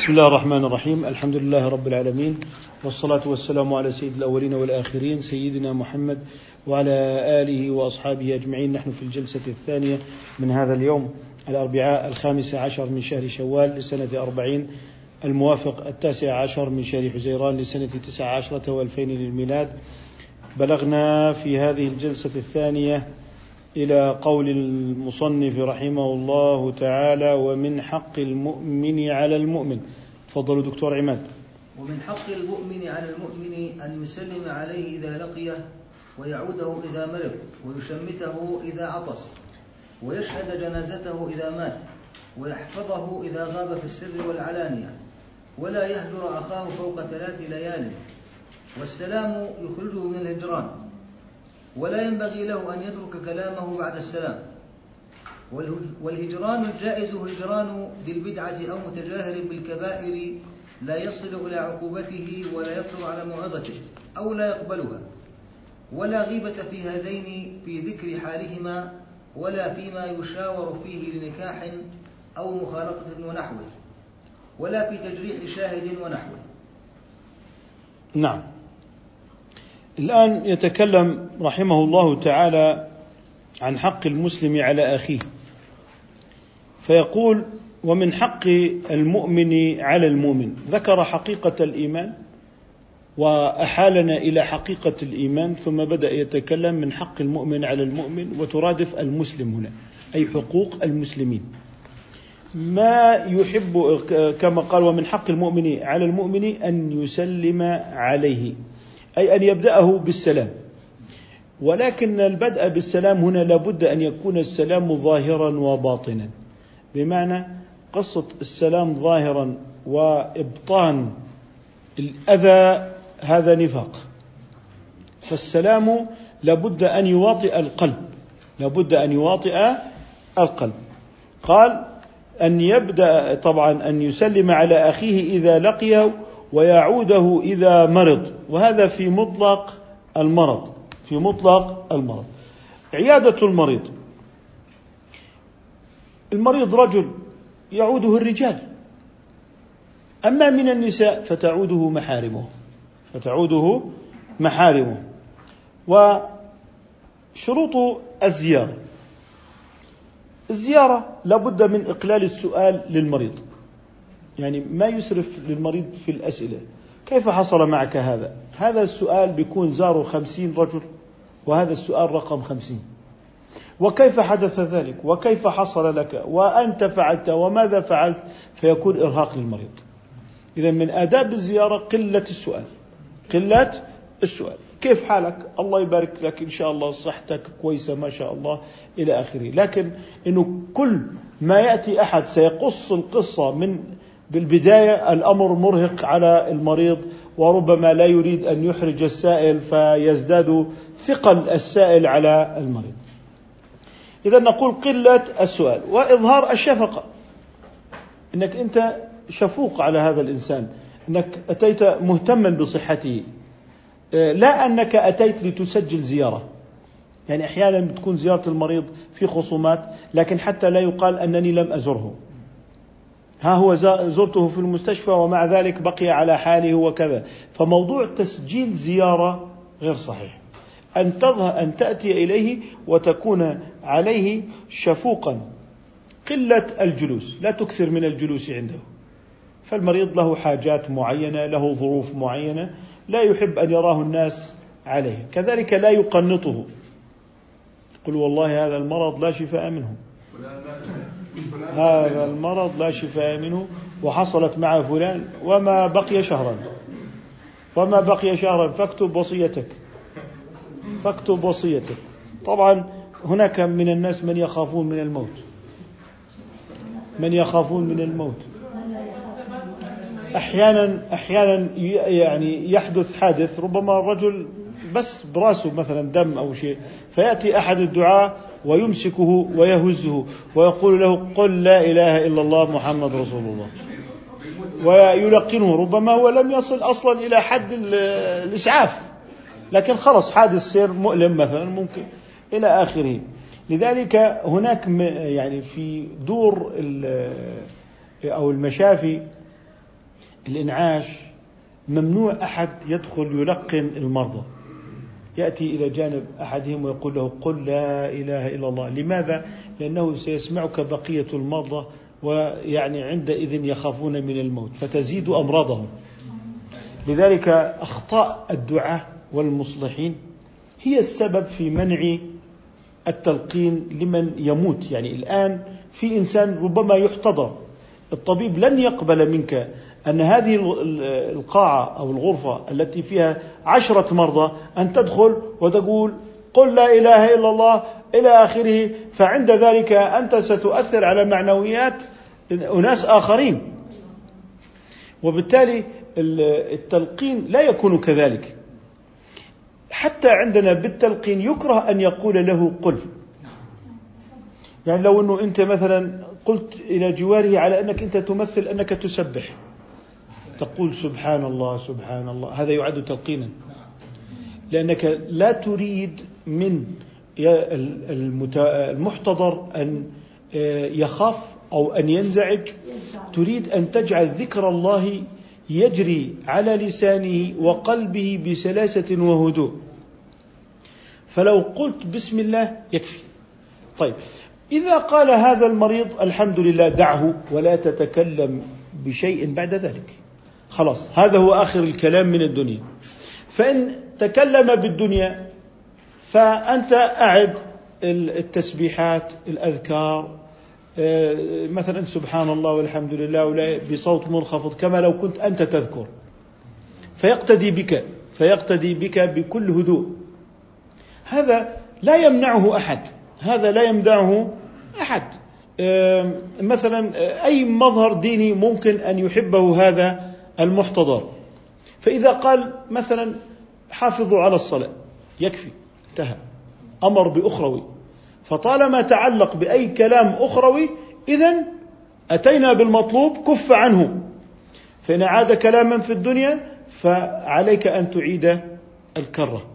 بسم الله الرحمن الرحيم الحمد لله رب العالمين والصلاة والسلام على سيد الأولين والآخرين سيدنا محمد وعلى آله وأصحابه أجمعين نحن في الجلسة الثانية من هذا اليوم الأربعاء الخامس عشر من شهر شوال لسنة أربعين الموافق التاسع عشر من شهر حزيران لسنة تسع عشرة والفين للميلاد بلغنا في هذه الجلسة الثانية إلى قول المصنف رحمه الله تعالى ومن حق المؤمن على المؤمن تفضلوا دكتور عماد. ومن حق المؤمن على المؤمن أن يسلم عليه إذا لقيه ويعوده إذا مرض ويشمته إذا عطس ويشهد جنازته إذا مات ويحفظه إذا غاب في السر والعلانية ولا يهجر أخاه فوق ثلاث ليال والسلام يخرجه من الهجران ولا ينبغي له أن يترك كلامه بعد السلام. والهجران الجائز هجران ذي البدعة أو متجاهر بالكبائر لا يصل إلى عقوبته ولا يفطر على موعظته أو لا يقبلها. ولا غيبة في هذين في ذكر حالهما ولا فيما يشاور فيه لنكاح أو مخالطة ونحوه. ولا في تجريح شاهد ونحوه. نعم. الآن يتكلم رحمه الله تعالى عن حق المسلم على أخيه. فيقول ومن حق المؤمن على المؤمن. ذكر حقيقة الإيمان وأحالنا إلى حقيقة الإيمان ثم بدأ يتكلم من حق المؤمن على المؤمن وترادف المسلم هنا أي حقوق المسلمين. ما يحب كما قال ومن حق المؤمن على المؤمن أن يسلم عليه. أي أن يبدأه بالسلام. ولكن البدء بالسلام هنا لابد أن يكون السلام ظاهرا وباطنا. بمعنى قصة السلام ظاهرا وإبطان الأذى هذا نفاق. فالسلام لابد أن يواطئ القلب. لابد أن يواطئ القلب. قال أن يبدأ طبعا أن يسلم على أخيه إذا لقيه ويعوده إذا مرض. وهذا في مطلق المرض. في مطلق المرض. عيادة المريض. المريض رجل يعوده الرجال. أما من النساء فتعوده محارمه. فتعوده محارمه. وشروط الزيارة. الزيارة لابد من إقلال السؤال للمريض. يعني ما يسرف للمريض في الأسئلة. كيف حصل معك هذا؟ هذا السؤال بيكون زاره خمسين رجل وهذا السؤال رقم خمسين. وكيف حدث ذلك؟ وكيف حصل لك؟ وأنت فعلت وماذا فعلت؟ فيكون إرهاق للمريض. إذا من آداب الزيارة قلة السؤال. قلة السؤال. كيف حالك؟ الله يبارك لك. إن شاء الله صحتك كويسة ما شاء الله إلى آخره. لكن إنه كل ما يأتي أحد سيقص القصة من بالبداية الأمر مرهق على المريض وربما لا يريد أن يحرج السائل فيزداد ثقل السائل على المريض. إذا نقول قلة السؤال وإظهار الشفقة. إنك أنت شفوق على هذا الإنسان أنك أتيت مهتما بصحته. لا أنك أتيت لتسجل زيارة. يعني أحيانا بتكون زيارة المريض في خصومات لكن حتى لا يقال أنني لم أزره. ها هو زرته في المستشفى ومع ذلك بقي على حاله وكذا. فموضوع تسجيل زيارة غير صحيح. أن تظهر أن تأتي إليه وتكون عليه شفوقا. قلة الجلوس. لا تكثر من الجلوس عنده. فالمريض له حاجات معينة له ظروف معينة لا يحب أن يراه الناس عليه. كذلك لا يقنطه. قل والله هذا المرض لا شفاء منه. هذا المرض لا شفاء منه وحصلت مع فلان وما بقي شهرا. وما بقي شهرا فاكتب وصيتك. فاكتب وصيتك. طبعا هناك من الناس من يخافون من الموت. من يخافون من الموت. أحيانا أحيانا يعني يحدث حادث ربما الرجل بس براسه مثلا دم أو شيء فيأتي أحد الدعاة ويمسكه ويهزه ويقول له قل لا إله إلا الله محمد رسول الله. ويلقنه ربما هو لم يصل أصلا إلى حد الإسعاف. لكن خلص حادث سير مؤلم مثلا ممكن إلى آخره. لذلك هناك يعني في دور أو المشافي الإنعاش ممنوع أحد يدخل يلقن المرضى. يأتي إلى جانب أحدهم ويقول له قل لا إله إلا الله. لماذا؟ لأنه سيسمعك بقية المرضى ويعني عندئذ يخافون من الموت فتزيد أمراضهم. لذلك أخطاء الدعاة والمصلحين هي السبب في منع التلقين لمن يموت. يعني الآن في إنسان ربما يحتضر الطبيب لن يقبل منك أن هذه القاعة أو الغرفة التي فيها عشرة مرضى أن تدخل وتقول قل لا إله إلا الله إلى آخره فعند ذلك أنت ستؤثر على معنويات أناس آخرين. وبالتالي التلقين لا يكون كذلك. حتى عندنا بالتلقين يكره أن يقول له قل. يعني لو أنه أنت مثلا قلت إلى جواره على أنك أنت تمثل أنك تسبح. تقول سبحان الله سبحان الله. هذا يعد تلقينا. لأنك لا تريد من المحتضر أن آه، يخاف أو أن ينزعج. تريد أن تجعل ذكر الله يجري على لسانه وقلبه بسلاسة وهدوء. فلو قلت بسم الله يكفي. طيب إذا قال هذا المريض الحمد لله دعه ولا تتكلم بشيء بعد ذلك. خلاص هذا هو آخر الكلام من الدنيا. فإن تكلم بالدنيا فأنت أعد التسبيحات الأذكار. آه، مثلا سبحان الله والحمد لله بصوت منخفض كما لو كنت أنت تذكر. فيقتدي بك فيقتدي بك بكل هدوء. هذا لا يمنعه أحد. هذا لا يمنعه أحد. آه، مثلا أي مظهر ديني ممكن أن يحبه هذا المحتضر. فإذا قال مثلا حافظوا على الصلاة يكفي انتهى. أمر بأخروي. فطالما تعلق بأي كلام أخروي اذا أتينا بالمطلوب كف عنه. فإن عاد كلاما في الدنيا فعليك أن تعيد الكرة.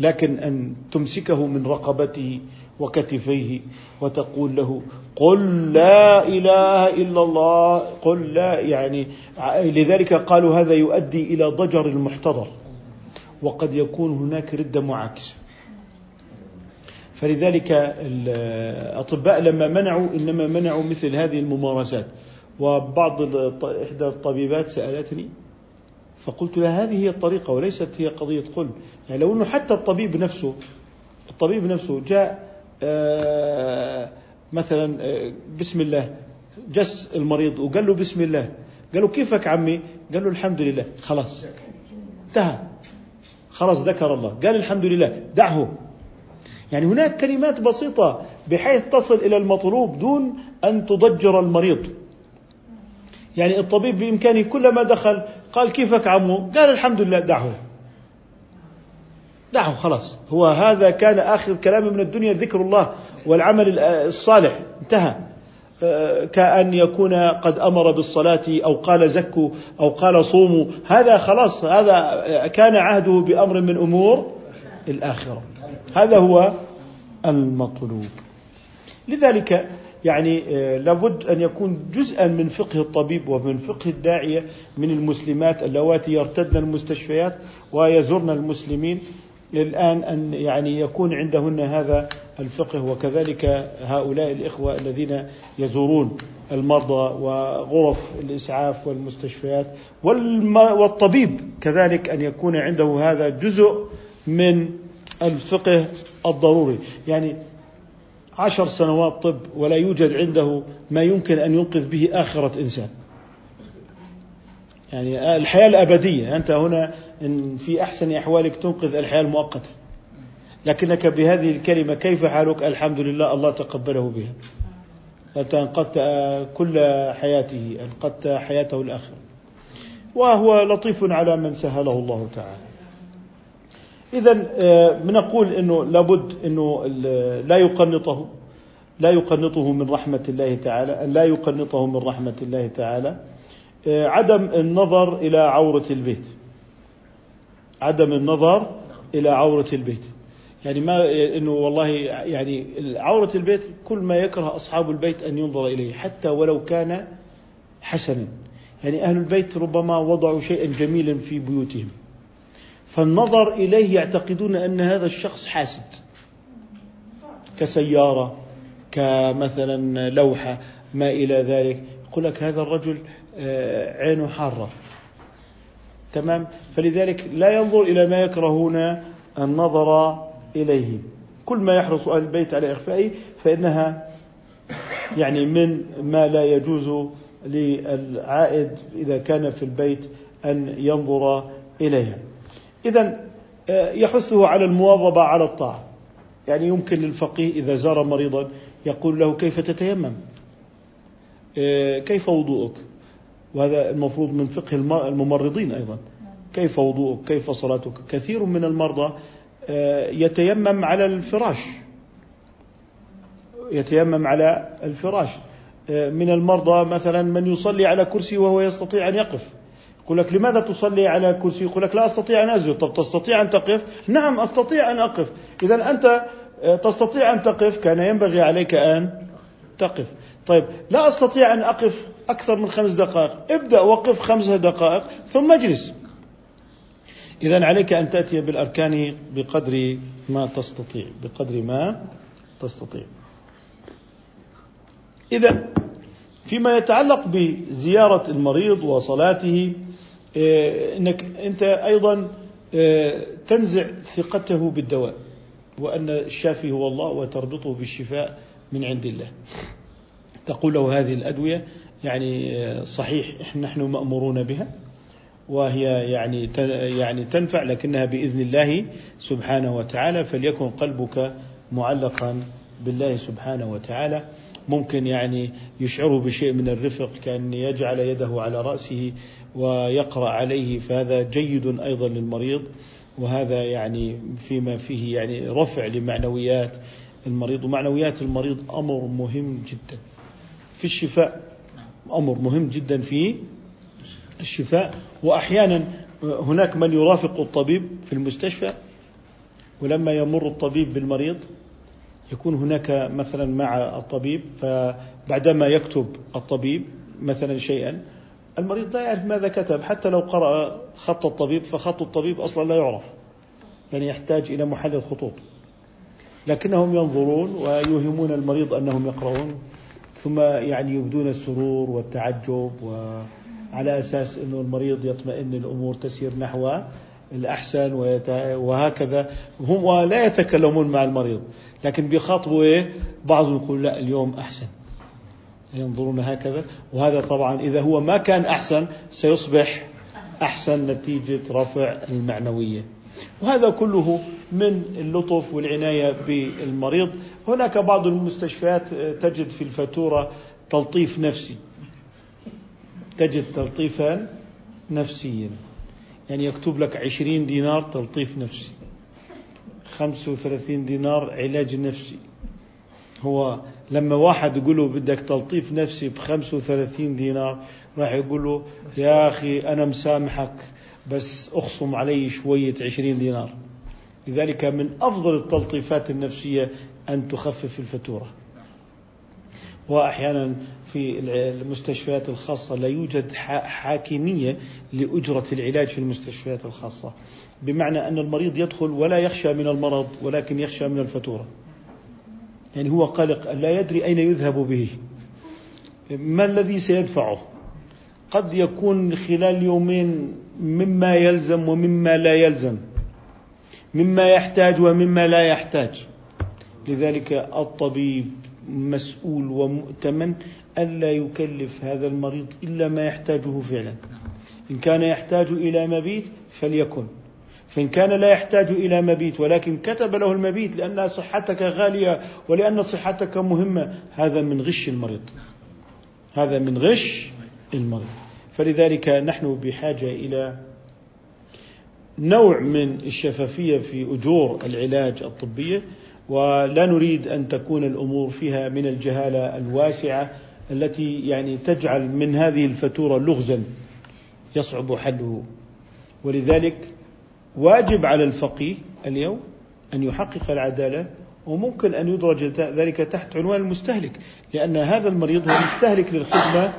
لكن أن تمسكه من رقبته وكتفيه وتقول له قل لا إله إلا الله قل لا يعني لذلك قالوا هذا يؤدي إلى ضجر المحتضر وقد يكون هناك رده معاكسه فلذلك الأطباء لما منعوا إنما منعوا مثل هذه الممارسات. وبعض إحدى الطبيبات سألتني فقلت لها هذه هي الطريقة وليست هي قضية قل. يعني لو أنه حتى الطبيب نفسه الطبيب نفسه جاء مثلا آه، بسم الله جس المريض وقال له بسم الله. قال له كيفك عمي؟ قال له الحمد لله. خلاص. انتهى. خلاص ذكر الله. قال الحمد لله. دعه. يعني هناك كلمات بسيطة بحيث تصل إلى المطلوب دون أن تضجر المريض. يعني الطبيب بإمكانه كلما دخل قال كيفك عمو؟ قال الحمد لله دعه. دعه خلاص. هو هذا كان آخر كلامه من الدنيا ذكر الله والعمل الصالح. انتهى. آه، كأن يكون قد أمر بالصلاة أو قال زكوا أو قال صوموا. هذا خلاص هذا كان عهده بأمر من أمور الآخرة. هذا هو المطلوب. لذلك يعني آه، لابد أن يكون جزءا من فقه الطبيب ومن فقه الداعية من المسلمات اللواتي يرتدن المستشفيات ويزرن المسلمين. الان أن يعني يكون عندهن هذا الفقه وكذلك هؤلاء الإخوة الذين يزورون المرضى وغرف الإسعاف والمستشفيات والطبيب كذلك أن يكون عنده هذا جزء من الفقه الضروري. يعني عشر سنوات طب ولا يوجد عنده ما يمكن أن ينقذ به آخرة إنسان. يعني الحياة الأبدية أنت هنا إن في أحسن أحوالك تنقذ الحياة المؤقتة. لكنك بهذه الكلمة كيف حالك؟ الحمد لله الله تقبله بها. أنت أنقذت كل حياته أنقذت حياته الآخرة. وهو لطيف على من سهله الله تعالى. إذا آه، بنقول أنه لابد أنه لا يقنطه لا يقنطه من رحمة الله تعالى أن لا يقنطه من رحمة الله تعالى آه، عدم النظر إلى عورة البيت. عدم النظر إلى عورة البيت. يعني ما إنه والله يعني عورة البيت كل ما يكره أصحاب البيت أن ينظر إليه حتى ولو كان حسنا. يعني أهل البيت ربما وضعوا شيئا جميلا في بيوتهم. فالنظر إليه يعتقدون أن هذا الشخص حاسد. كسيارة كمثلا لوحة ما إلى ذلك. يقول لك هذا الرجل آه، عينه حارة. تمام؟ فلذلك لا ينظر إلى ما يكرهون النظر إليه. كل ما يحرص أهل البيت على إخفائه فإنها يعني من ما لا يجوز للعائد إذا كان في البيت أن ينظر إليها. إذا آه، يحثه على المواظبة على الطاعة. يعني يمكن للفقيه إذا زار مريضا يقول له كيف تتيمم؟ آه، كيف وضوءك؟ وهذا المفروض من فقه الممرضين أيضا. كيف وضوءك؟ كيف صلاتك؟ كثير من المرضى آه، يتيمم على الفراش. يتيمم على الفراش. آه، من المرضى مثلا من يصلي على كرسي وهو يستطيع أن يقف. يقول لك لماذا تصلي على كرسي؟ يقول لك لا أستطيع أن أسجد طب تستطيع أن تقف؟ نعم أستطيع أن أقف. إذا أنت آه، تستطيع أن تقف. كان ينبغي عليك أن تقف. طيب لا أستطيع أن أقف أكثر من خمس دقائق. ابدأ وقف خمس دقائق ثم اجلس. إذا عليك أن تأتي بالأركان بقدر ما تستطيع بقدر ما تستطيع. إذا فيما يتعلق بزيارة المريض وصلاته آه، إنك أنت أيضا آه، تنزع ثقته بالدواء وأن الشافي هو الله وتربطه بالشفاء من عند الله. تقول له هذه الأدوية يعني آه، صحيح نحن مأمورون بها وهي يعني يعني تنفع لكنها بإذن الله سبحانه وتعالى فليكن قلبك معلقا بالله سبحانه وتعالى. ممكن يعني يشعره بشيء من الرفق كأن يجعل يده على رأسه ويقرأ عليه فهذا جيد أيضا للمريض. وهذا يعني فيما فيه يعني رفع لمعنويات المريض ومعنويات المريض أمر مهم جدا في الشفاء. أمر مهم جدا في الشفاء. وأحيانا هناك من يرافق الطبيب في المستشفى ولما يمر الطبيب بالمريض يكون هناك مثلا مع الطبيب فبعدما يكتب الطبيب مثلا شيئا المريض لا يعرف ماذا كتب. حتى لو قرأ خط الطبيب فخط الطبيب أصلا لا يعرف. يعني يحتاج إلى محلل خطوط. لكنهم ينظرون ويوهمون المريض أنهم يقرؤون. ثم يعني يبدون السرور والتعجب وعلى أساس أنه المريض يطمئن الأمور تسير نحو الأحسن وهكذا. هم ولا يتكلمون مع المريض لكن بيخاطبوا إيه؟ بعضهم يقول لا اليوم أحسن. ينظرون هكذا. وهذا طبعا إذا هو ما كان أحسن سيصبح أحسن نتيجة رفع المعنوية. وهذا كله من اللطف والعناية بالمريض. هناك بعض المستشفيات تجد في الفاتورة تلطيف نفسي. تجد تلطيفا نفسيا. يعني يكتب لك عشرين دينار تلطيف نفسي. خمسة وثلاثين دينار علاج نفسي. هو لما واحد يقول له بدك تلطيف نفسي بخمسة وثلاثين دينار راح يقول له يا أخي أنا مسامحك. بس أخصم علي شوية عشرين دينار. لذلك من أفضل التلطيفات النفسية أن تخفف الفاتورة. وأحيانا في المستشفيات الخاصة لا يوجد حاكمية لأجرة العلاج في المستشفيات الخاصة. بمعنى أن المريض يدخل ولا يخشى من المرض ولكن يخشى من الفاتورة. يعني هو قلق لا يدري أين يذهب به. ما الذي سيدفعه؟ قد يكون خلال يومين مما يلزم ومما لا يلزم. مما يحتاج ومما لا يحتاج. لذلك الطبيب مسؤول ومؤتمن ألا يكلف هذا المريض إلا ما يحتاجه فعلا. إن كان يحتاج إلى مبيت فليكن. فإن كان لا يحتاج إلى مبيت ولكن كتب له المبيت لأن صحتك غالية ولأن صحتك مهمة هذا من غش المريض. هذا من غش المريض. فلذلك نحن بحاجة إلى نوع من الشفافية في أجور العلاج الطبية ولا نريد أن تكون الأمور فيها من الجهالة الواسعة التي يعني تجعل من هذه الفاتورة لغزا يصعب حله. ولذلك واجب على الفقيه اليوم أن يحقق العدالة وممكن أن يدرج ذلك تحت عنوان المستهلك لأن هذا المريض هو مستهلك للخدمة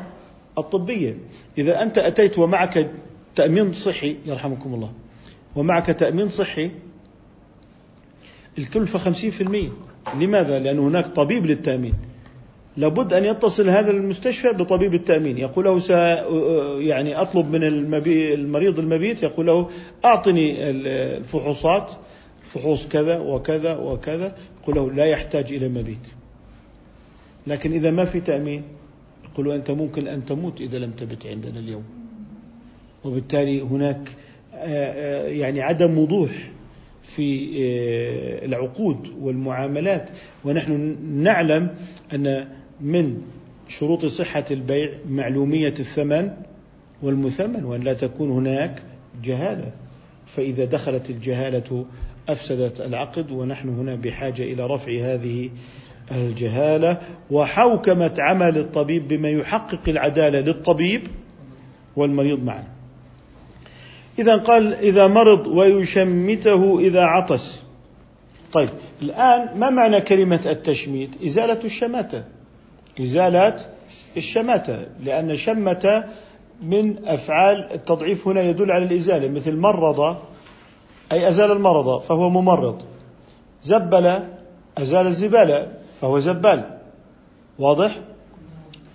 الطبية. إذا أنت أتيت ومعك تأمين صحي يرحمكم الله ومعك تأمين صحي الكلفة خمسين في المية. لماذا؟ لأن هناك طبيب للتأمين. لابد أن يتصل هذا المستشفى بطبيب التأمين. يقول له يعني أطلب من المريض المبيت يقول له أعطني الفحوصات فحوص كذا وكذا وكذا. يقول له لا يحتاج إلى مبيت. لكن إذا ما في تأمين يقول أنت ممكن أن تموت إذا لم تبت عندنا اليوم. وبالتالي هناك يعني عدم وضوح في العقود والمعاملات. ونحن نعلم أن من شروط صحة البيع معلومية الثمن والمثمن وأن لا تكون هناك جهالة. فإذا دخلت الجهالة أفسدت العقد ونحن هنا بحاجة إلى رفع هذه الجهالة وحوكمة عمل الطبيب بما يحقق العدالة للطبيب والمريض معا. إذا قال إذا مرض ويشمته إذا عطس. طيب الآن ما معنى كلمة التشميت؟ إزالة الشماتة. إزالة الشماتة لأن شمة من أفعال التضعيف هنا يدل على الإزالة مثل مرض أي أزال المرض فهو ممرض. زبل أزال الزبالة. فهو زبال واضح؟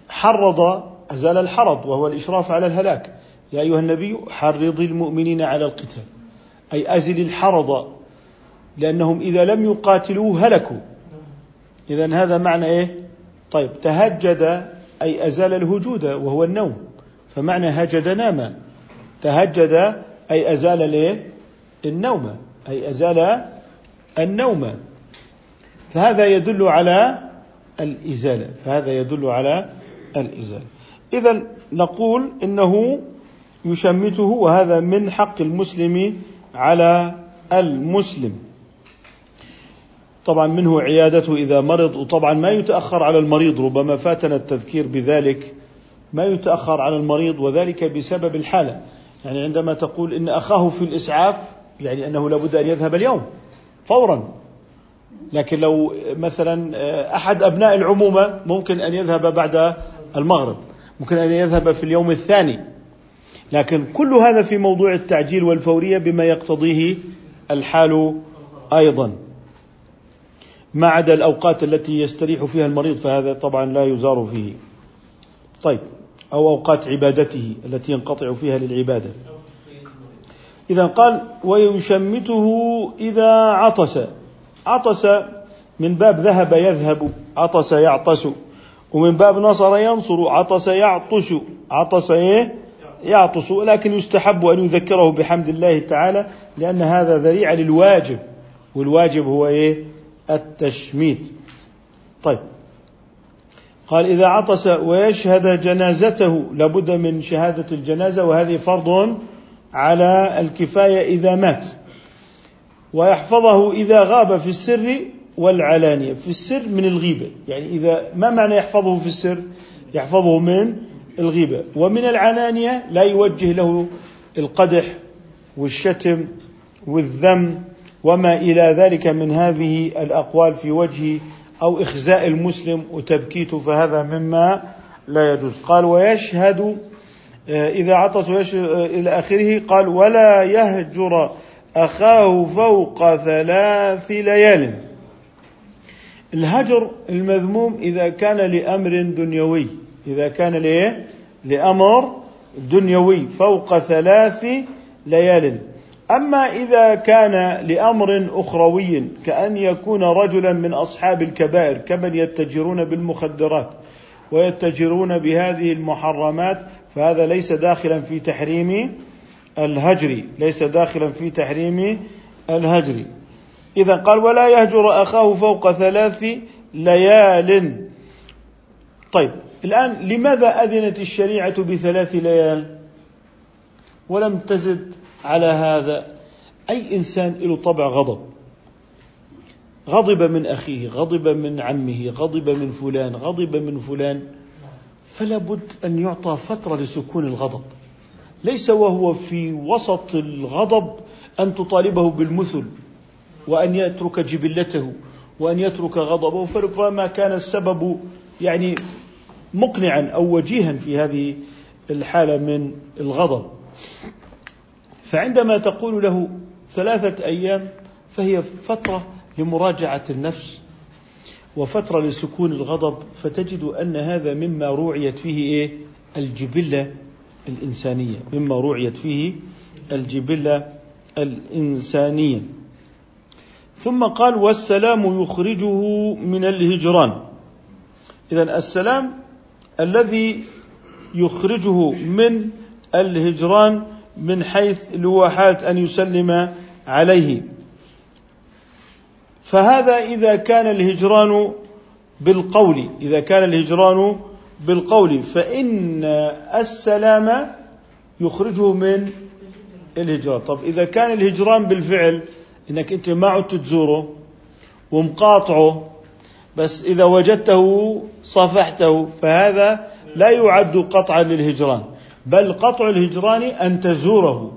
حرض أزال الحرض وهو الإشراف على الهلاك. يا أيها النبي حرض المؤمنين على القتال. أي أزل الحرض لأنهم إذا لم يقاتلوا هلكوا. إذا هذا معنى إيه؟ طيب تهجد أي أزال الهجود وهو النوم. فمعنى هجد نام. تهجد أي أزال النوم. أي أزال النوم. فهذا يدل على الإزالة فهذا يدل على الإزالة. إذا نقول إنه يشمته وهذا من حق المسلم على المسلم. طبعا منه عيادته إذا مرض وطبعا ما يتأخر على المريض ربما فاتنا التذكير بذلك ما يتأخر على المريض وذلك بسبب الحالة. يعني عندما تقول إن أخاه في الإسعاف يعني أنه لابد أن يذهب اليوم فورا. لكن لو مثلا أحد أبناء العمومة ممكن أن يذهب بعد المغرب ممكن أن يذهب في اليوم الثاني. لكن كل هذا في موضوع التعجيل والفورية بما يقتضيه الحال أيضا. ما عدا الأوقات التي يستريح فيها المريض فهذا طبعا لا يزار فيه. طيب أو أوقات عبادته التي ينقطع فيها للعبادة. إذا قال ويشمته إذا عطس عطس من باب ذهب يذهب عطس يعطس. ومن باب نصر ينصر عطس يعطس. عطس إيه؟ يعطس. ولكن يستحب أن يذكره بحمد الله تعالى لأن هذا ذريعة للواجب. والواجب هو إيه؟ التشميت. طيب. قال إذا عطس ويشهد جنازته لابد من شهادة الجنازة وهذه فرض على الكفاية إذا مات. ويحفظه إذا غاب في السر والعلانية. في السر من الغيبة. يعني إذا ما معنى يحفظه في السر؟ يحفظه من الغيبة. ومن العلانية لا يوجه له القدح والشتم والذم وما إلى ذلك من هذه الأقوال في وجه أو إخزاء المسلم وتبكيته فهذا مما لا يجوز. قال ويشهد إذا عطس إلى آخره قال ولا يهجر أخاه فوق ثلاث ليال الهجر المذموم إذا كان لأمر دنيوي إذا كان لإيه؟ لأمر دنيوي فوق ثلاث ليال أما إذا كان لأمر أخروي كأن يكون رجلا من أصحاب الكبائر كمن يتجرون بالمخدرات ويتجرون بهذه المحرمات فهذا ليس داخلا في تحريم الهجر ليس داخلا في تحريم الهجر. إذا قال ولا يهجر أخاه فوق ثلاث ليال. طيب الآن لماذا أذنت الشريعة بثلاث ليال؟ ولم تزد على هذا. أي إنسان له طبع غضب. غضب من أخيه غضب من عمه غضب من فلان غضب من فلان. فلا بد أن يعطى فترة لسكون الغضب. ليس وهو في وسط الغضب أن تطالبه بالمثل وأن يترك جبلته وأن يترك غضبه فربما كان السبب يعني مقنعا أو وجيها في هذه الحالة من الغضب فعندما تقول له ثلاثة أيام فهي فترة لمراجعة النفس وفترة لسكون الغضب فتجد أن هذا مما روعيت فيه إيه؟ الجبلة الإنسانية مما روعيت فيه الجبلة الإنسانية. ثم قال والسلام يخرجه من الهجران. إذا السلام الذي يخرجه من الهجران من حيث حالة أن يسلم عليه. فهذا إذا كان الهجران بالقول إذا كان الهجران بالقول فإن السلام يخرجه من الهجران. طب إذا كان الهجران بالفعل إنك أنت ما عدت تزوره ومقاطعه بس إذا وجدته صافحته فهذا لا يعد قطعا للهجران. بل قطع الهجران أن تزوره.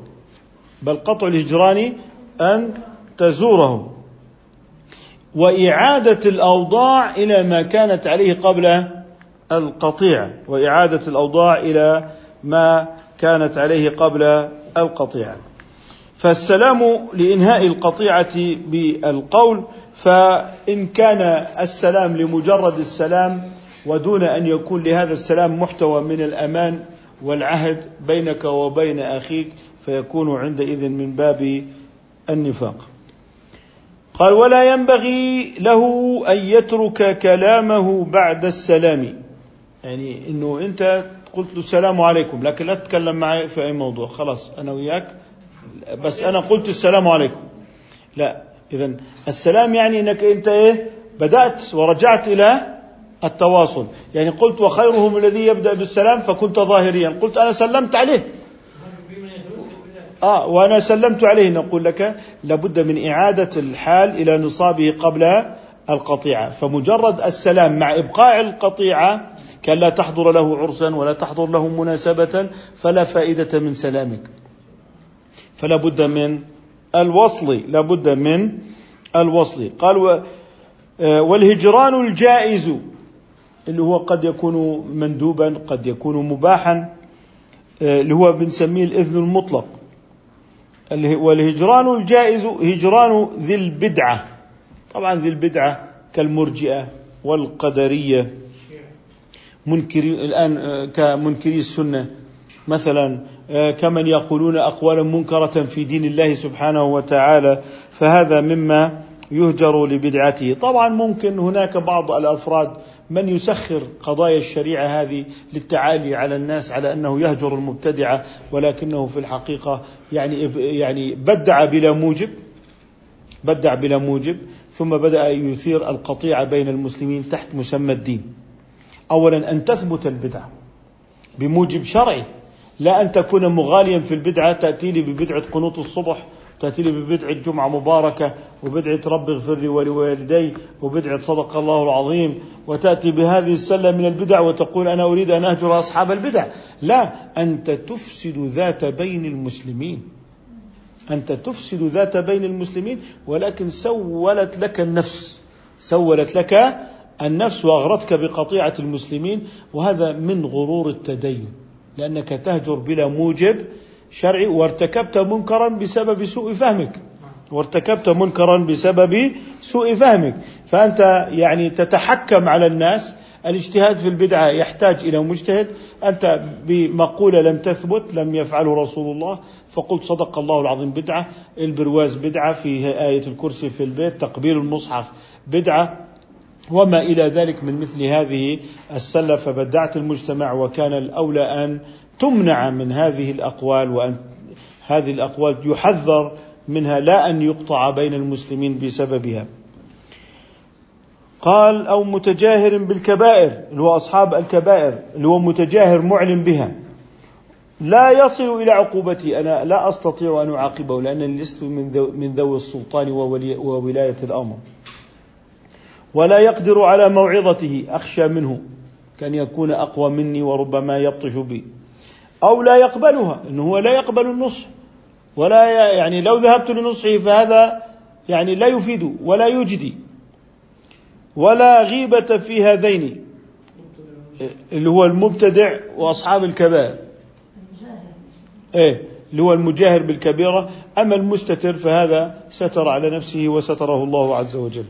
بل قطع الهجران أن تزوره. وإعادة الأوضاع إلى ما كانت عليه قبل القطيع وإعادة الأوضاع إلى ما كانت عليه قبل القطيعة فالسلام لإنهاء القطيعة بالقول فإن كان السلام لمجرد السلام ودون أن يكون لهذا السلام محتوى من الأمان والعهد بينك وبين أخيك فيكون عندئذ من باب النفاق. قال ولا ينبغي له أن يترك كلامه بعد السلام. يعني أنه أنت قلت له السلام عليكم لكن لا تتكلم معي في أي موضوع خلاص أنا وياك بس أنا قلت السلام عليكم. لا إذا السلام يعني أنك أنت إيه؟ بدأت ورجعت إلى التواصل. يعني قلت وخيرهم الذي يبدأ بالسلام فكنت ظاهريا. قلت أنا سلمت عليه. آه وأنا سلمت عليه. نقول لك لابد من إعادة الحال إلى نصابه قبل القطيعة. فمجرد السلام مع إبقاء القطيعة كان لا تحضر له عرسا ولا تحضر له مناسبة فلا فائدة من سلامك. فلا بد من الوصل لا بد من الوصل. قال آه، والهجران الجائز اللي هو قد يكون مندوبا قد يكون مباحا آه، اللي هو بنسميه الإذن المطلق. والهجران الجائز هجران ذي البدعة. طبعا ذي البدعة كالمرجئة والقدرية. منكري الآن آه، كمنكري السنة. مثلا آه، كمن يقولون أقوالا منكرة في دين الله سبحانه وتعالى فهذا مما يهجر لبدعته. طبعا ممكن هناك بعض الأفراد من يسخر قضايا الشريعة هذه للتعالي على الناس على أنه يهجر المبتدعة ولكنه في الحقيقة يعني يعني بدع بلا موجب بدع بلا موجب ثم بدأ يثير القطيعة بين المسلمين تحت مسمى الدين. أولا أن تثبت البدعة بموجب شرعي لا أن تكون مغاليا في البدعة تأتي لي ببدعة قنوط الصبح تأتي لي ببدعة جمعة مباركة وبدعة رب اغفر لي ولوالدي وبدعة صدق الله العظيم وتأتي بهذه السلة من البدع وتقول أنا أريد أن أهجر أصحاب البدع. لا أنت تفسد ذات بين المسلمين. أنت تفسد ذات بين المسلمين ولكن سولت لك النفس سولت لك النفس واغرتك بقطيعة المسلمين وهذا من غرور التدين لأنك تهجر بلا موجب شرعي وارتكبت منكرا بسبب سوء فهمك. وارتكبت منكرا بسبب سوء فهمك. فأنت يعني تتحكم على الناس. الاجتهاد في البدعة يحتاج إلى مجتهد. أنت بمقولة لم تثبت لم يفعله رسول الله فقلت صدق الله العظيم بدعة. البرواز بدعة في آية الكرسي في البيت تقبيل المصحف بدعة. وما إلى ذلك من مثل هذه السلة فبدعت المجتمع وكان الأولى أن تمنع من هذه الأقوال وأن هذه الأقوال يحذر منها لا أن يقطع بين المسلمين بسببها. قال أو متجاهر بالكبائر اللي هو أصحاب الكبائر اللي هو متجاهر معلن بها. لا يصل إلى عقوبتي أنا لا أستطيع أن أعاقبه لأنني لست من ذوي السلطان وولاية الأمر. ولا يقدر على موعظته أخشى منه كان يكون أقوى مني وربما يبطش بي. أو لا يقبلها إنه هو لا يقبل النصح ولا يعني لو ذهبت لنصحه فهذا يعني لا يفيد ولا يجدي. ولا غيبة في هذين اللي هو المبتدع وأصحاب الكبائر. إيه اللي هو المجاهر بالكبيرة. أما المستتر فهذا ستر على نفسه وستره الله عز وجل.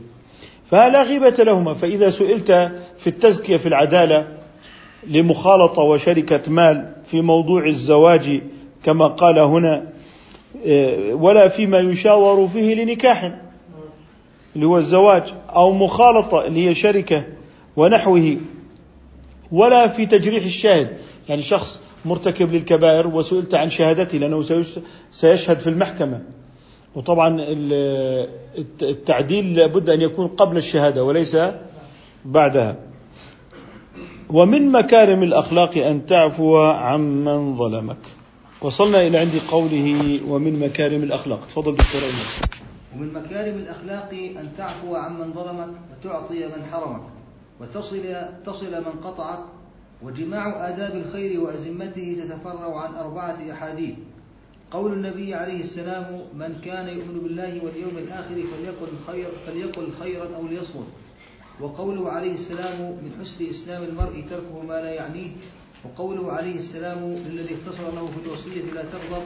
فلا غيبة لهما. فإذا سئلت في التزكية في العدالة لمخالطة وشركة مال في موضوع الزواج كما قال هنا إيه، ولا فيما يشاور فيه لنكاح اللي هو الزواج أو مخالطة اللي هي شركة ونحوه ولا في تجريح الشاهد. يعني شخص مرتكب للكبائر وسئلت عن شهادته لأنه سيشهد في المحكمة. وطبعا التعديل لابد أن يكون قبل الشهادة وليس بعدها. ومن مكارم الأخلاق أن تعفو عمن ظلمك. وصلنا إلى عند قوله ومن مكارم الأخلاق. تفضل دكتور أيمن. ومن مكارم الأخلاق أن تعفو عمن ظلمك وتعطي من حرمك وتصل تصل من قطعك. وجماع آداب الخير وأزمته تتفرع عن أربعة أحاديث. قول النبي عليه السلام من كان يؤمن بالله واليوم الآخر فليقل خير فليقل خيرا أو ليصمت. وقوله عليه السلام من حسن إسلام المرء تركه ما لا يعنيه. وقوله عليه السلام للذي اختصر له في الوصية لا تغضب.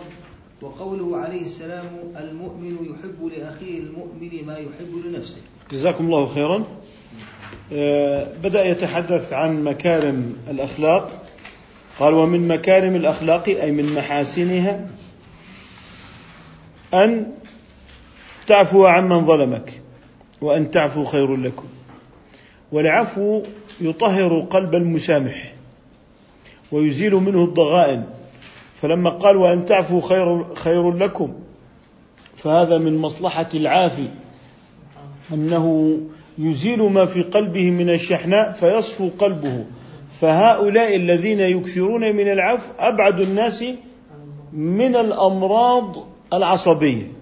وقوله عليه السلام المؤمن يحب لأخيه المؤمن ما يحب لنفسه. جزاكم الله خيرا. آه، بدأ يتحدث عن مكارم الأخلاق. قال ومن مكارم الأخلاق أي من محاسنها أن تعفو عمن ظلمك وأن تعفو خير لكم. والعفو يطهر قلب المسامح ويزيل منه الضغائن. فلما قال وأن تعفوا خير, خير لكم فهذا من مصلحة العافي أنه يزيل ما في قلبه من الشحناء فيصفو قلبه. فهؤلاء الذين يكثرون من العفو أبعد الناس من الأمراض العصبية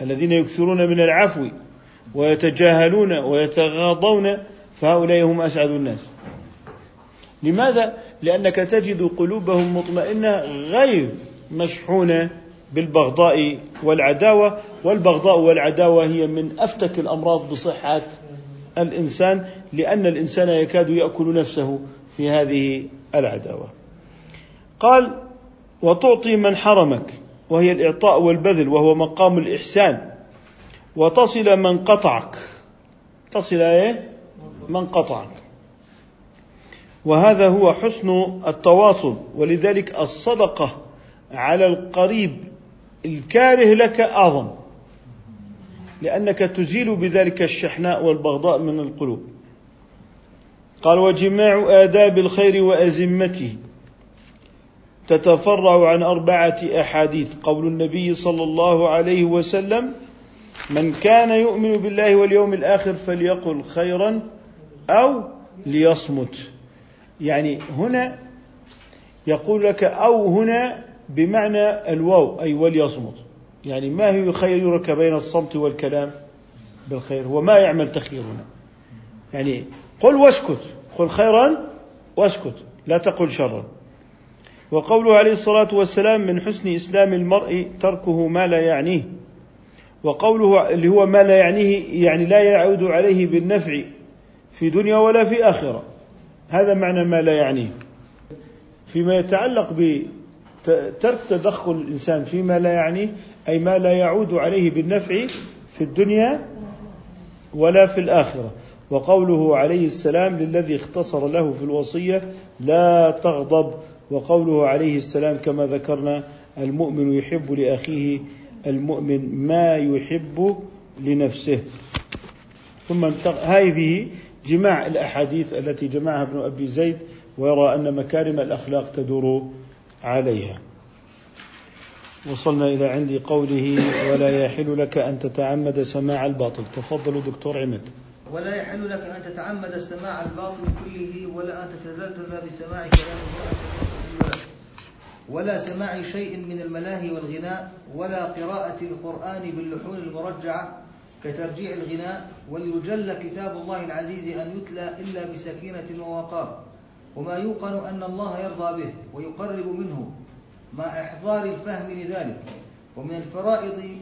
الذين يكثرون من العفو ويتجاهلون ويتغاضون فهؤلاء هم أسعد الناس. لماذا؟ لأنك تجد قلوبهم مطمئنة غير مشحونة بالبغضاء والعداوة والبغضاء والعداوة هي من أفتك الأمراض بصحة الإنسان لأن الإنسان يكاد يأكل نفسه في هذه العداوة. قال وتعطي من حرمك وهي الإعطاء والبذل وهو مقام الإحسان. وتصل من قطعك. تصل إيه؟ من قطعك. وهذا هو حسن التواصل. ولذلك الصدقة على القريب الكاره لك أعظم. لأنك تزيل بذلك الشحناء والبغضاء من القلوب. قال وجماع آداب الخير وأزمته. تتفرع عن أربعة أحاديث. قول النبي صلى الله عليه وسلم من كان يؤمن بالله واليوم الآخر فليقل خيرا أو ليصمت. يعني هنا يقول لك أو هنا بمعنى الواو أي وليصمت. يعني ما هو يخيرك بين الصمت والكلام؟ بالخير. هو ما يعمل تخير هنا. يعني قل واسكت. قل خيرا واسكت. لا تقل شرا. وقوله عليه الصلاة والسلام من حسن إسلام المرء تركه ما لا يعنيه. وقوله اللي هو ما لا يعنيه يعني لا يعود عليه بالنفع في دنيا ولا في آخرة. هذا معنى ما لا يعنيه. فيما يتعلق بترك تدخل الإنسان فيما لا يعنيه أي ما لا يعود عليه بالنفع في الدنيا ولا في الآخرة. وقوله عليه السلام للذي اختصر له في الوصية لا تغضب وقوله عليه السلام كما ذكرنا المؤمن يحب لأخيه المؤمن ما يحب لنفسه ثم هذه جماع الأحاديث التي جمعها ابن أبي زيد ويرى أن مكارم الأخلاق تدور عليها. وصلنا إلى عند قوله ولا يحل لك أن تتعمد سماع الباطل، تفضلوا دكتور عماد. ولا يحل لك أن تتعمد سماع الباطل كله ولا أن تتلذذ بسماع كلام ولا سماع شيء من الملاهي والغناء ولا قراءة القرآن باللحون المرجعة كترجيع الغناء. وليجل كتاب الله العزيز أن يتلى إلا بسكينة ووقار. وما يوقن أن الله يرضى به ويقرب منه مع إحضار الفهم لذلك. ومن الفرائض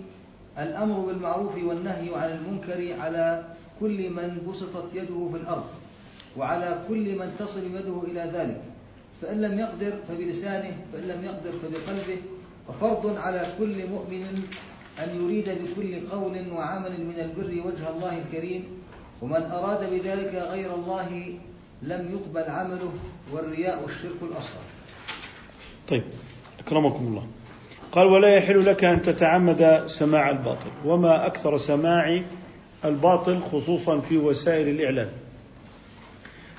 الأمر بالمعروف والنهي عن المنكر على كل من بسطت يده في الأرض وعلى كل من تصل يده إلى ذلك. فإن لم يقدر فبلسانه فإن لم يقدر فبقلبه وفرض على كل مؤمن أن يريد بكل قول وعمل من البر وجه الله الكريم ومن أراد بذلك غير الله لم يقبل عمله والرياء الشرك الأصغر. طيب أكرمكم الله. قال ولا يحل لك أن تتعمد سماع الباطل وما أكثر سماع الباطل خصوصا في وسائل الإعلام.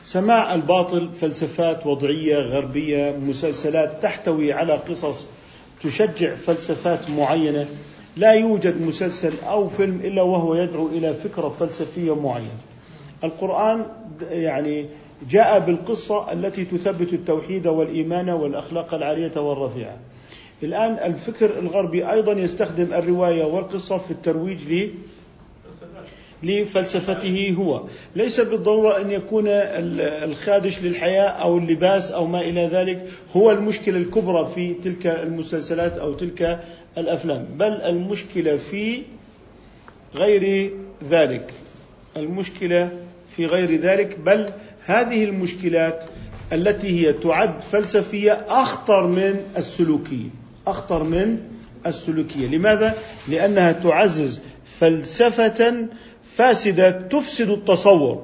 سماع الباطل فلسفات وضعية غربية مسلسلات تحتوي على قصص تشجع فلسفات معينة. لا يوجد مسلسل أو فيلم إلا وهو يدعو إلى فكرة فلسفية معينة. القرآن يعني جاء بالقصة التي تثبت التوحيد والإيمان والأخلاق العالية والرفيعة. الآن الفكر الغربي أيضا يستخدم الرواية والقصة في الترويج لفلسفته هو. ليس بالضرورة أن يكون الخادش للحياة أو اللباس أو ما إلى ذلك هو المشكلة الكبرى في تلك المسلسلات أو تلك الأفلام بل المشكلة في غير ذلك. المشكلة في غير ذلك بل هذه المشكلات التي هي تعد فلسفية أخطر من السلوكية. أخطر من السلوكية. لماذا؟ لأنها تعزز فلسفة فاسدة تفسد التصور.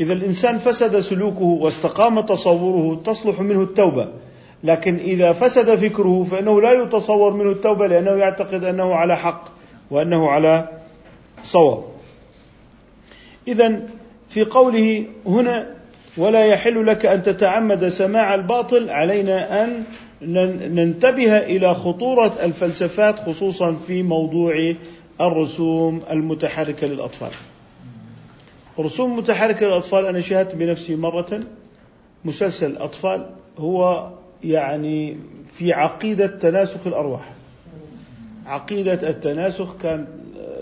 إذا الإنسان فسد سلوكه واستقام تصوره تصلح منه التوبة. لكن إذا فسد فكره فإنه لا يتصور منه التوبة لأنه يعتقد أنه على حق وأنه على صواب. إذا في قوله هنا ولا يحل لك أن تتعمد سماع الباطل علينا أن ننتبه إلى خطورة الفلسفات خصوصا في موضوع الرسوم المتحركة للأطفال. رسوم متحركة للأطفال أنا شاهدت بنفسي مرة مسلسل أطفال هو يعني في عقيدة تناسخ الأرواح. عقيدة التناسخ كان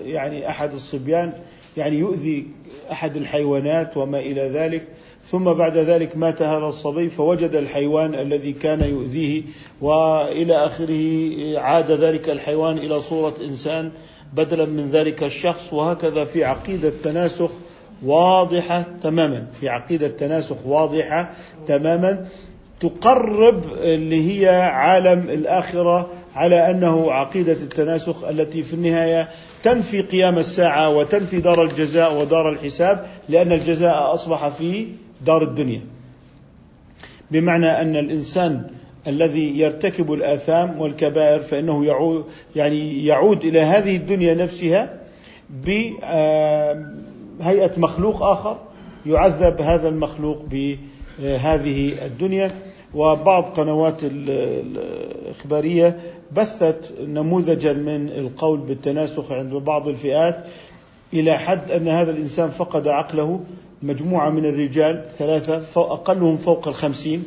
يعني أحد الصبيان يعني يؤذي أحد الحيوانات وما إلى ذلك. ثم بعد ذلك مات هذا الصبي فوجد الحيوان الذي كان يؤذيه وإلى آخره عاد ذلك الحيوان إلى صورة إنسان بدلا من ذلك الشخص وهكذا في عقيدة تناسخ واضحة تماما. في عقيدة تناسخ واضحة تماما. تقرب اللي هي عالم الآخرة على أنه عقيدة التناسخ التي في النهاية تنفي قيام الساعة وتنفي دار الجزاء ودار الحساب لأن الجزاء أصبح في دار الدنيا. بمعنى أن الإنسان الذي يرتكب الآثام والكبائر فإنه يعود يعني يعود إلى هذه الدنيا نفسها بهيئه مخلوق آخر يعذب هذا المخلوق بهذه الدنيا. وبعض قنوات الإخبارية بثت نموذجا من القول بالتناسخ عند بعض الفئات إلى حد أن هذا الإنسان فقد عقله. مجموعة من الرجال ثلاثة أقلهم فوق الخمسين.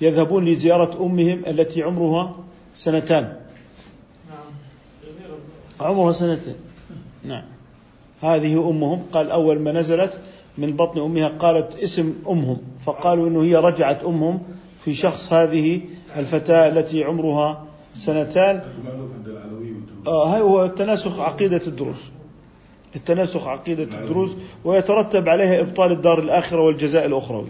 يذهبون لزيارة أمهم التي عمرها سنتان. عمرها سنتين. نعم. هذه أمهم. قال أول ما نزلت من بطن أمها قالت اسم أمهم. فقالوا أنه هي رجعت أمهم في شخص هذه الفتاة التي عمرها سنتان. آه هو تناسخ عقيدة الدروس. التناسخ عقيدة الدروز ويترتب عليها إبطال الدار الآخرة والجزاء الأخروي.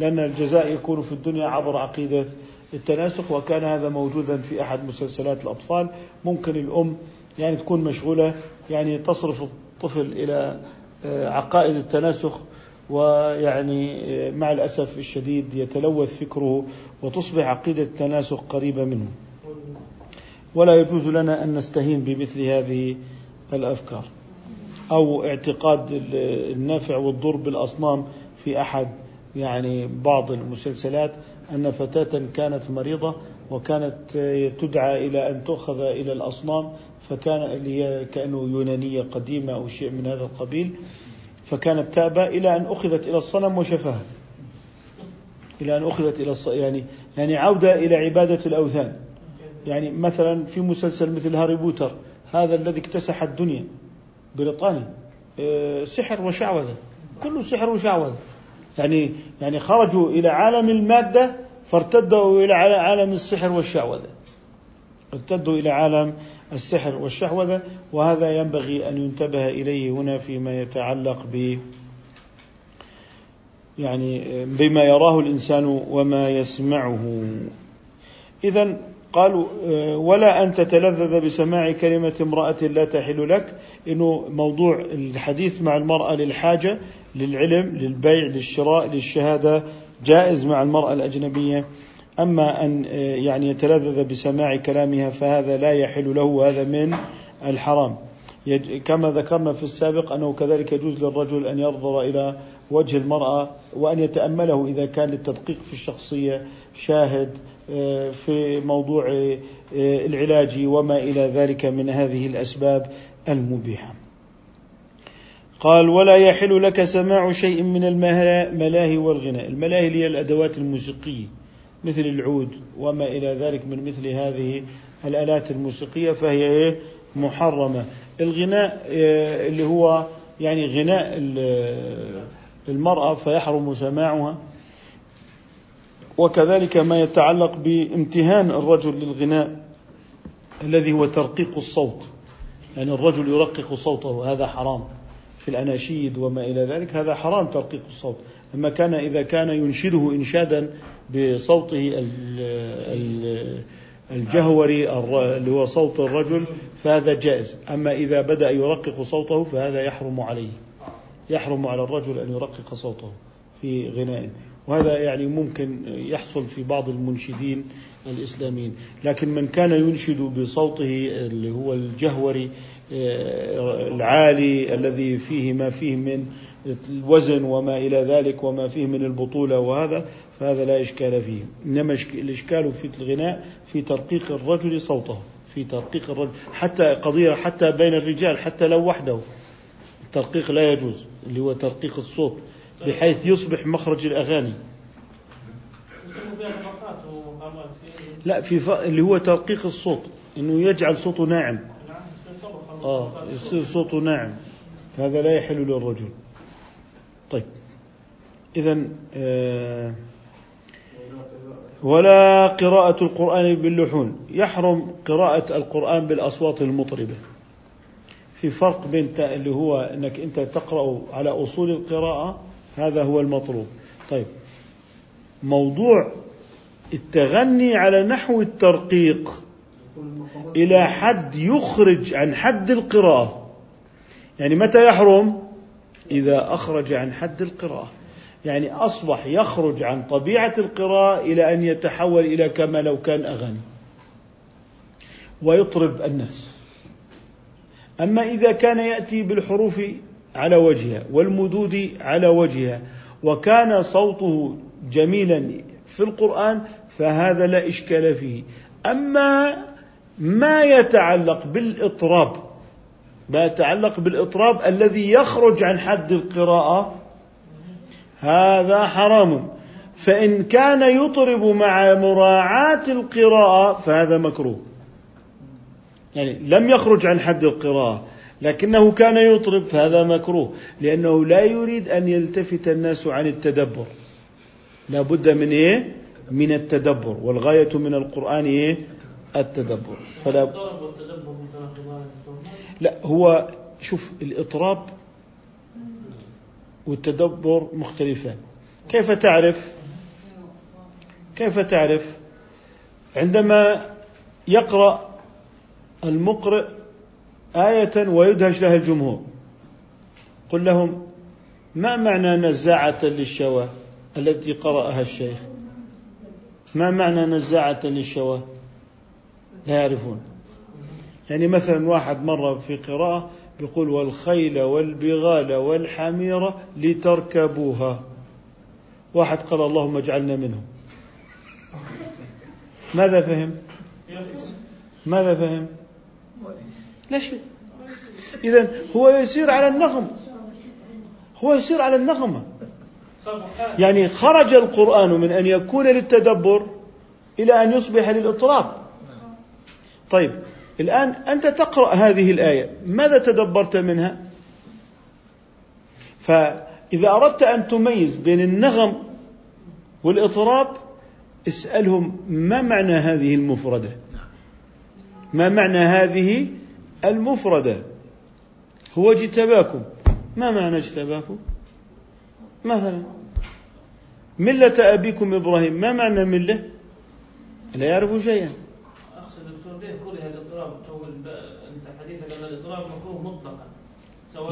لأن الجزاء يكون في الدنيا عبر عقيدة التناسخ وكان هذا موجودا في أحد مسلسلات الأطفال. ممكن الأم يعني تكون مشغولة يعني تصرف الطفل إلى آه، عقائد التناسخ ويعني آه، مع الأسف الشديد يتلوث فكره وتصبح عقيدة التناسخ قريبة منه. ولا يجوز لنا أن نستهين بمثل هذه الأفكار أو اعتقاد النفع والضر بالأصنام في أحد يعني بعض المسلسلات أن فتاة كانت مريضة وكانت تدعى إلى أن تؤخذ إلى الأصنام فكان هي كأنه يونانية قديمة أو شيء من هذا القبيل فكانت تابة إلى أن أخذت إلى الصنم وشفاها. إلى أن أخذت إلى الص... يعني يعني عودة إلى عبادة الأوثان. يعني مثلا في مسلسل مثل هاري بوتر هذا الذي اكتسح الدنيا بريطاني آه، سحر وشعوذة كله سحر وشعوذة. يعني يعني خرجوا إلى عالم المادة فارتدوا إلى عالم السحر والشعوذة ارتدوا إلى عالم السحر والشعوذة وهذا ينبغي أن ينتبه إليه هنا فيما يتعلق ب يعني بما يراه الإنسان وما يسمعه. إذا قالوا ولا أن تتلذذ بسماع كلمة امرأة لا تحل لك إنه موضوع الحديث مع المرأة للحاجة للعلم للبيع للشراء للشهادة جائز مع المرأة الأجنبية. أما أن يعني يتلذذ بسماع كلامها فهذا لا يحل له وهذا من الحرام. كما ذكرنا في السابق أنه كذلك يجوز للرجل أن ينظر إلى وجه المرأة وأن يتأمله إذا كان للتدقيق في الشخصية شاهد آه، في موضوع آه، العلاج وما إلى ذلك من هذه الأسباب المبيحة قال ولا يحل لك سماع شيء من الملاهي والغناء. الملاهي هي الأدوات الموسيقية مثل العود وما إلى ذلك من مثل هذه الآلات الموسيقية فهي إيه؟ محرمة. الغناء آه، اللي هو يعني غناء المرأة فيحرم سماعها وكذلك ما يتعلق بامتهان الرجل للغناء الذي هو ترقيق الصوت. يعني الرجل يرقق صوته هذا حرام. في الأناشيد وما إلى ذلك هذا حرام ترقيق الصوت. أما كان إذا كان ينشده إنشادا بصوته الجهوري اللي هو صوت الرجل فهذا جائز. أما إذا بدأ يرقق صوته فهذا يحرم عليه. يحرم على الرجل أن يرقق صوته في غناء وهذا يعني ممكن يحصل في بعض المنشدين الإسلاميين. لكن من كان ينشد بصوته اللي هو الجهوري آه، العالي الذي فيه ما فيه من الوزن وما إلى ذلك وما فيه من البطولة وهذا فهذا لا إشكال فيه. إنما الإشكال في الغناء في ترقيق الرجل صوته في ترقيق الرجل. حتى قضية حتى بين الرجال حتى لو وحده. الترقيق لا يجوز اللي هو ترقيق الصوت بحيث يصبح مخرج الأغاني. لا في ف... اللي هو ترقيق الصوت إنه يجعل صوته ناعم. آه يصير صوته ناعم. هذا لا يحل للرجل. طيب. اذا آه ولا قراءة القرآن باللحون. يحرم قراءة القرآن بالأصوات المطربة. في فرق بين اللي هو إنك أنت تقرأ على أصول القراءة هذا هو المطلوب. طيب. موضوع التغني على نحو الترقيق إلى حد يخرج عن حد القراءة. يعني متى يحرم؟ إذا أخرج عن حد القراءة. يعني أصبح يخرج عن طبيعة القراءة إلى أن يتحول إلى كما لو كان أغاني ويطرب الناس. أما إذا كان يأتي بالحروف على وجهها والمدود على وجهها وكان صوته جميلا في القرآن فهذا لا إشكال فيه. أما ما يتعلق بالإطراب ما يتعلق بالإطراب الذي يخرج عن حد القراءة هذا حرام. فإن كان يطرب مع مراعاة القراءة فهذا مكروه. يعني لم يخرج عن حد القراءة لكنه كان يطرب فهذا مكروه لأنه لا يريد أن يلتفت الناس عن التدبر. لا بد من إيه؟ من التدبر والغاية من القرآن إيه؟ التدبر. فلا لا هو شوف الإطراب والتدبر مختلفان. كيف تعرف؟ كيف تعرف؟ عندما يقرأ المقرئ آية ويدهش لها الجمهور. قل لهم ما معنى نزاعة للشوى التي قرأها الشيخ؟ ما معنى نزاعة للشوى؟ لا يعرفون. يعني مثلا واحد مرة في قراءة يقول والخيل والبغال والحمير لتركبوها. واحد قال اللهم اجعلنا منهم. ماذا فهم؟ ماذا فهم؟ لا شيء إذا هو يسير على النغم هو يسير على النغمة يعني خرج القرآن من أن يكون للتدبر إلى أن يصبح للإطراب. طيب الآن أنت تقرأ هذه الآية. ماذا تدبرت منها؟ فإذا أردت أن تميز بين النغم والإطراب اسألهم ما معنى هذه المفردة. ما معنى هذه المفردة؟ هو اجتباكم. ما معنى اجتباكم؟ مثلا ملة أبيكم إبراهيم ما معنى ملة؟ لا يعرف شيئا. أقصد دكتور ليه كره الاضطراب تقول ب- أنت حديثك أن الاضطراب مكروه مطلقا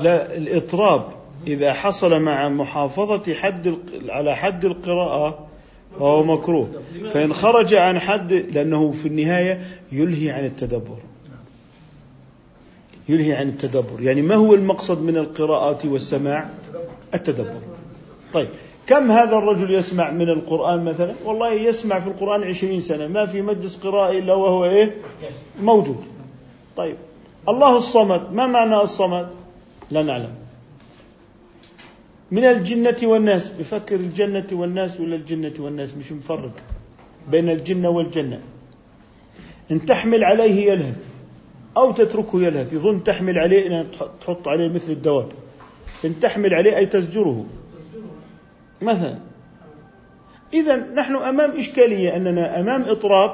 لا الإطراب إذا حصل مع محافظة حد على حد القراءة فهو مكروه. فإن خرج عن حد لأنه في النهاية يلهي عن التدبر. يلهي عن التدبر. يعني ما هو المقصد من القراءات والسماع؟ التدبر. طيب كم هذا الرجل يسمع من القرآن مثلا؟ والله يسمع في القرآن عشرين سنة. ما في مجلس قراءة إلا وهو إيه؟ موجود. طيب الله الصمد. ما معنى الصمد؟ لا نعلم. من الجنة والناس. بفكر الجنة والناس ولا الجنة والناس؟ مش مفرق بين الجنة والجنة. إن تحمل عليه يلهث أو تتركه يلهث. يظن تحمل عليه إن تحط عليه مثل الدواب. إن تحمل عليه أي تزجره. مثلا. إذا نحن أمام إشكالية أننا أمام إطراب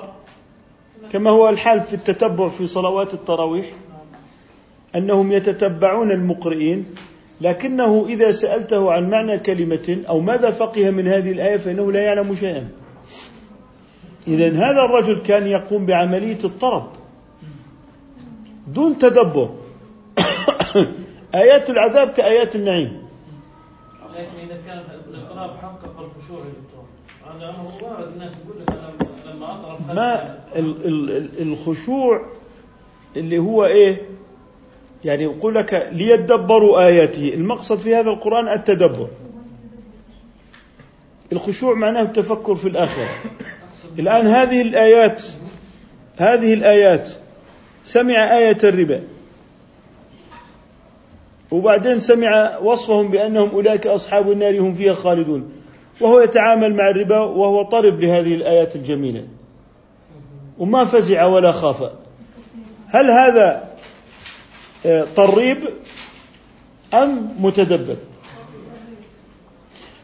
كما هو الحال في التتبع في صلوات التراويح أنهم يتتبعون المقرئين. لكنه إذا سألته عن معنى كلمة أو ماذا فقه من هذه الآية فإنه لا يعلم شيئا. إذا هذا الرجل كان يقوم بعملية الطرب دون تدبر. آيات العذاب كآيات النعيم. لكن إذا كان الاضطراب حقق الخشوع يا دكتور هذا أمر وارد الناس يقول لك أنا لما خلف- ما ال- ال- ال- الخشوع اللي هو إيه؟ يعني يقول لك ليدبروا آياته. المقصد في هذا القرآن التدبر. الخشوع معناه التفكر في الآخرة. الآن هذه الآيات هذه الآيات سمع آية الربا. وبعدين سمع وصفهم بأنهم أولئك أصحاب النار هم فيها خالدون. وهو يتعامل مع الربا وهو طرب لهذه الآيات الجميلة. وما فزع ولا خاف. هل هذا طريب أم متدبر؟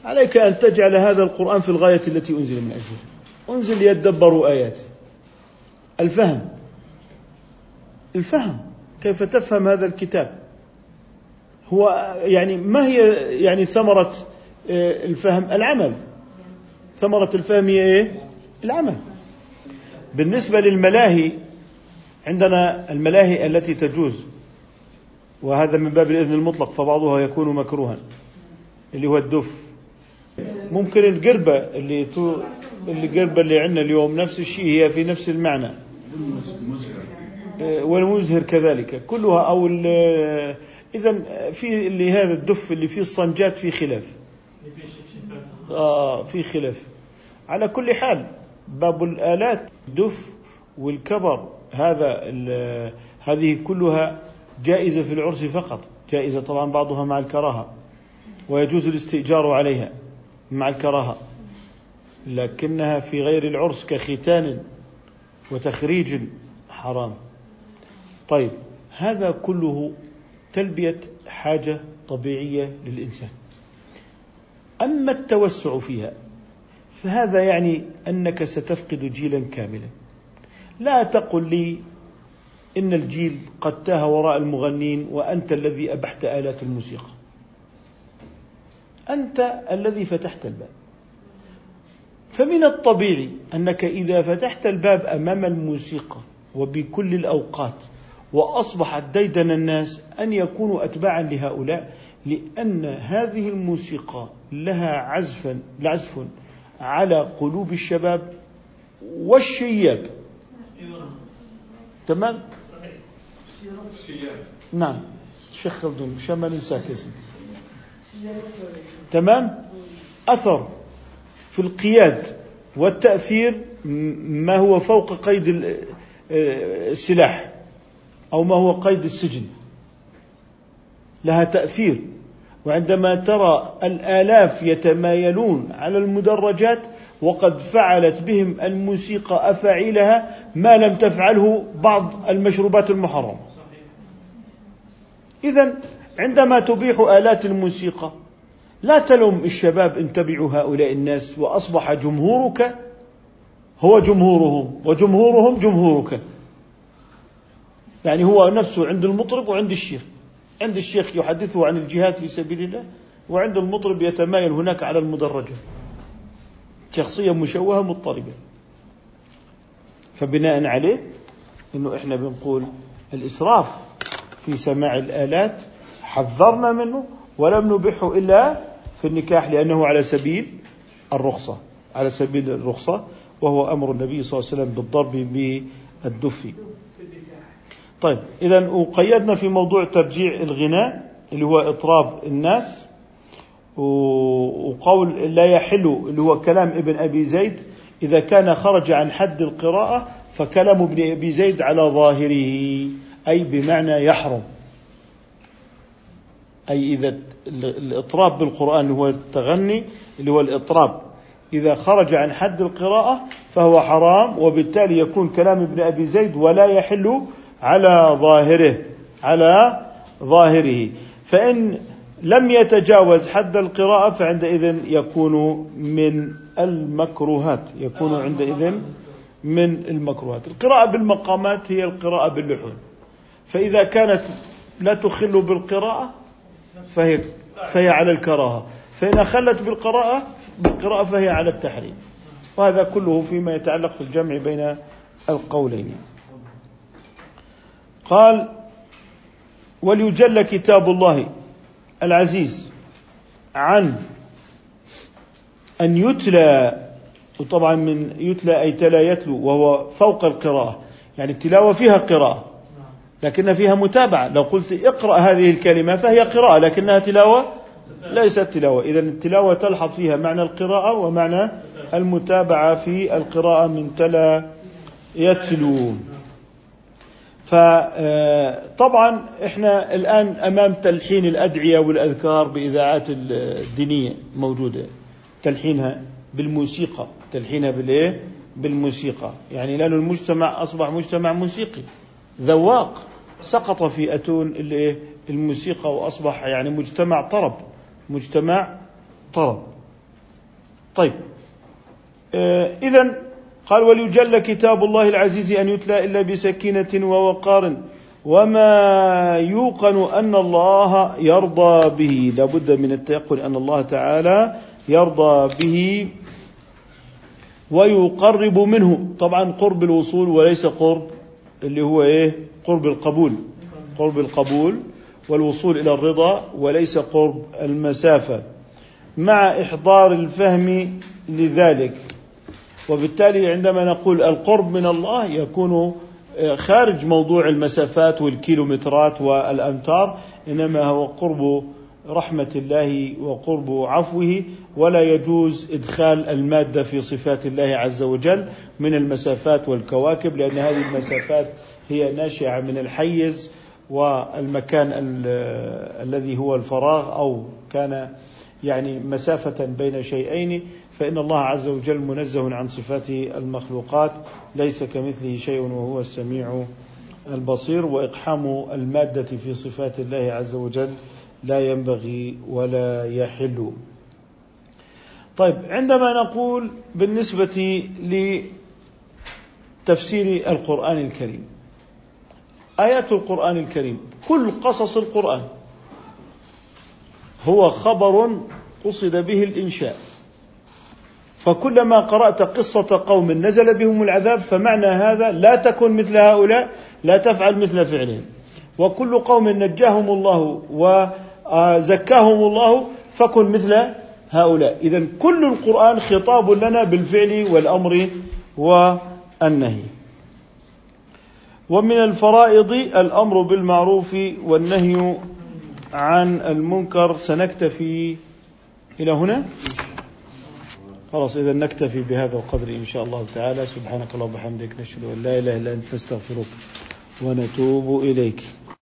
عليك أن تجعل هذا القرآن في الغاية التي أنزل من أجلها. أنزل ليدبروا آياته. الفهم. الفهم. كيف تفهم هذا الكتاب؟ هو يعني ما هي يعني ثمرة آه، الفهم؟ العمل. ثمرة الفهم هي إيه؟ العمل. بالنسبة للملاهي عندنا الملاهي التي تجوز. وهذا من باب الإذن المطلق فبعضها يكون مكروها اللي هو الدف. ممكن القربة اللي تو القربة اللي عندنا اليوم نفس الشيء هي في نفس المعنى. آه، والمزهر كذلك. كلها أو إذا في اللي هذا الدف اللي فيه الصنجات في خلاف. آه في خلاف. على كل حال باب الآلات دف والكبر هذا هذه كلها جائزة في العرس فقط جائزة طبعا بعضها مع الكراهة ويجوز الاستئجار عليها مع الكراهة لكنها في غير العرس كختان وتخريج حرام. طيب هذا كله تلبية حاجة طبيعية للإنسان. أما التوسع فيها فهذا يعني أنك ستفقد جيلا كاملا. لا تقل لي إن الجيل قد تاه وراء المغنين وأنت الذي أبحت آلات الموسيقى. أنت الذي فتحت الباب. فمن الطبيعي أنك إذا فتحت الباب أمام الموسيقى وبكل الأوقات وأصبحت ديدن الناس أن يكونوا أتباعا لهؤلاء لأن هذه الموسيقى لها عزفا عزف على قلوب الشباب والشياب. تمام؟ نعم. شيخ خلدون عشان ما ننساك يا سيدي تمام؟ أثر في القياد والتأثير ما هو فوق قيد آه، السلاح أو ما هو قيد السجن. لها تأثير. وعندما ترى الآلاف يتمايلون على المدرجات وقد فعلت بهم الموسيقى أفاعيلها ما لم تفعله بعض المشروبات المحرمة إذا عندما تبيح آلات الموسيقى لا تلوم الشباب إن تبعوا هؤلاء الناس وأصبح جمهورك هو جمهورهم وجمهورهم جمهورك. يعني هو نفسه عند المطرب وعند الشيخ. عند الشيخ يحدثه عن الجهاد في سبيل الله وعند المطرب يتمايل هناك على المدرجة. شخصية مشوهة مضطربة. فبناء عليه إنه إحنا بنقول الإسراف في سماع الآلات حذرنا منه ولم نبحه إلا في النكاح لأنه على سبيل الرخصة على سبيل الرخصة وهو أمر النبي صلى الله عليه وسلم بالضرب بالدف. طيب اذا وقيدنا في موضوع ترجيع الغناء اللي هو إطراب الناس وقول لا يحل اللي هو كلام ابن أبي زيد إذا كان خرج عن حد القراءة فكلام ابن أبي زيد على ظاهره أي بمعنى يحرم. أي إذا الإطراب بالقرآن اللي هو التغني اللي هو الإطراب. إذا خرج عن حد القراءة فهو حرام وبالتالي يكون كلام ابن أبي زيد ولا يحل على ظاهره على ظاهره. فإن لم يتجاوز حد القراءة فعندئذ يكون من المكروهات يكون عندئذ من المكروهات. القراءة بالمقامات هي القراءة باللحون. فإذا كانت لا تخل بالقراءة فهي فهي على الكراهة. فإن أخلت بالقراءة بالقراءة فهي على التحريم. وهذا كله فيما يتعلق في الجمع بين القولين. قال وليجل كتاب الله العزيز عن أن يتلى وطبعا من يتلى أي تلا يتلو وهو فوق القراءة. يعني التلاوة فيها قراءة لكن فيها متابعة. لو قلت اقرأ هذه الكلمة فهي قراءة لكنها تلاوة ليست تلاوة. إذا التلاوة تلحظ فيها معنى القراءة ومعنى المتابعة في القراءة من تلا يتلو. فطبعا إحنا الآن أمام تلحين الأدعية والأذكار بإذاعات الدينية موجودة. تلحينها بالموسيقى. تلحينها بالإيه؟ بالموسيقى. يعني لأن المجتمع أصبح مجتمع موسيقي. ذواق. سقط في أتون الإيه؟ الموسيقى وأصبح يعني مجتمع طرب. مجتمع طرب. طيب. آه إذا قال وليجل كتاب الله العزيز أن يتلى إلا بسكينة ووقار وما يوقن أن الله يرضى به. لابد من التيقن أن الله تعالى يرضى به ويقرب منه. طبعا قرب الوصول وليس قرب اللي هو إيه؟ قرب القبول. قرب القبول والوصول إلى الرضا وليس قرب المسافة. مع إحضار الفهم لذلك. وبالتالي عندما نقول القرب من الله يكون آه، خارج موضوع المسافات والكيلومترات والأمتار إنما هو قرب رحمة الله وقرب عفوه ولا يجوز إدخال المادة في صفات الله عز وجل من المسافات والكواكب لأن هذه المسافات هي ناشئة من الحيز والمكان الذي هو الفراغ أو كان يعني مسافة بين شيئين. فإن الله عز وجل منزه عن صفات المخلوقات ليس كمثله شيء وهو السميع البصير وإقحام المادة في صفات الله عز وجل لا ينبغي ولا يحل. طيب عندما نقول بالنسبة لتفسير القرآن الكريم آيات القرآن الكريم كل قصص القرآن هو خبر قصد به الإنشاء فكلما قرأت قصة قوم نزل بهم العذاب فمعنى هذا لا تكن مثل هؤلاء لا تفعل مثل فعلهم. وكل قوم نجاهم الله وزكاهم الله فكن مثل هؤلاء. إذا كل القرآن خطاب لنا بالفعل والأمر والنهي. ومن الفرائض الأمر بالمعروف والنهي عن المنكر. سنكتفي إلى هنا. خلاص إذا نكتفي بهذا القدر إن شاء الله تعالى. سبحانك اللهم وبحمدك نشهد أن لا إله إلا أنت نستغفرك ونتوب إليك.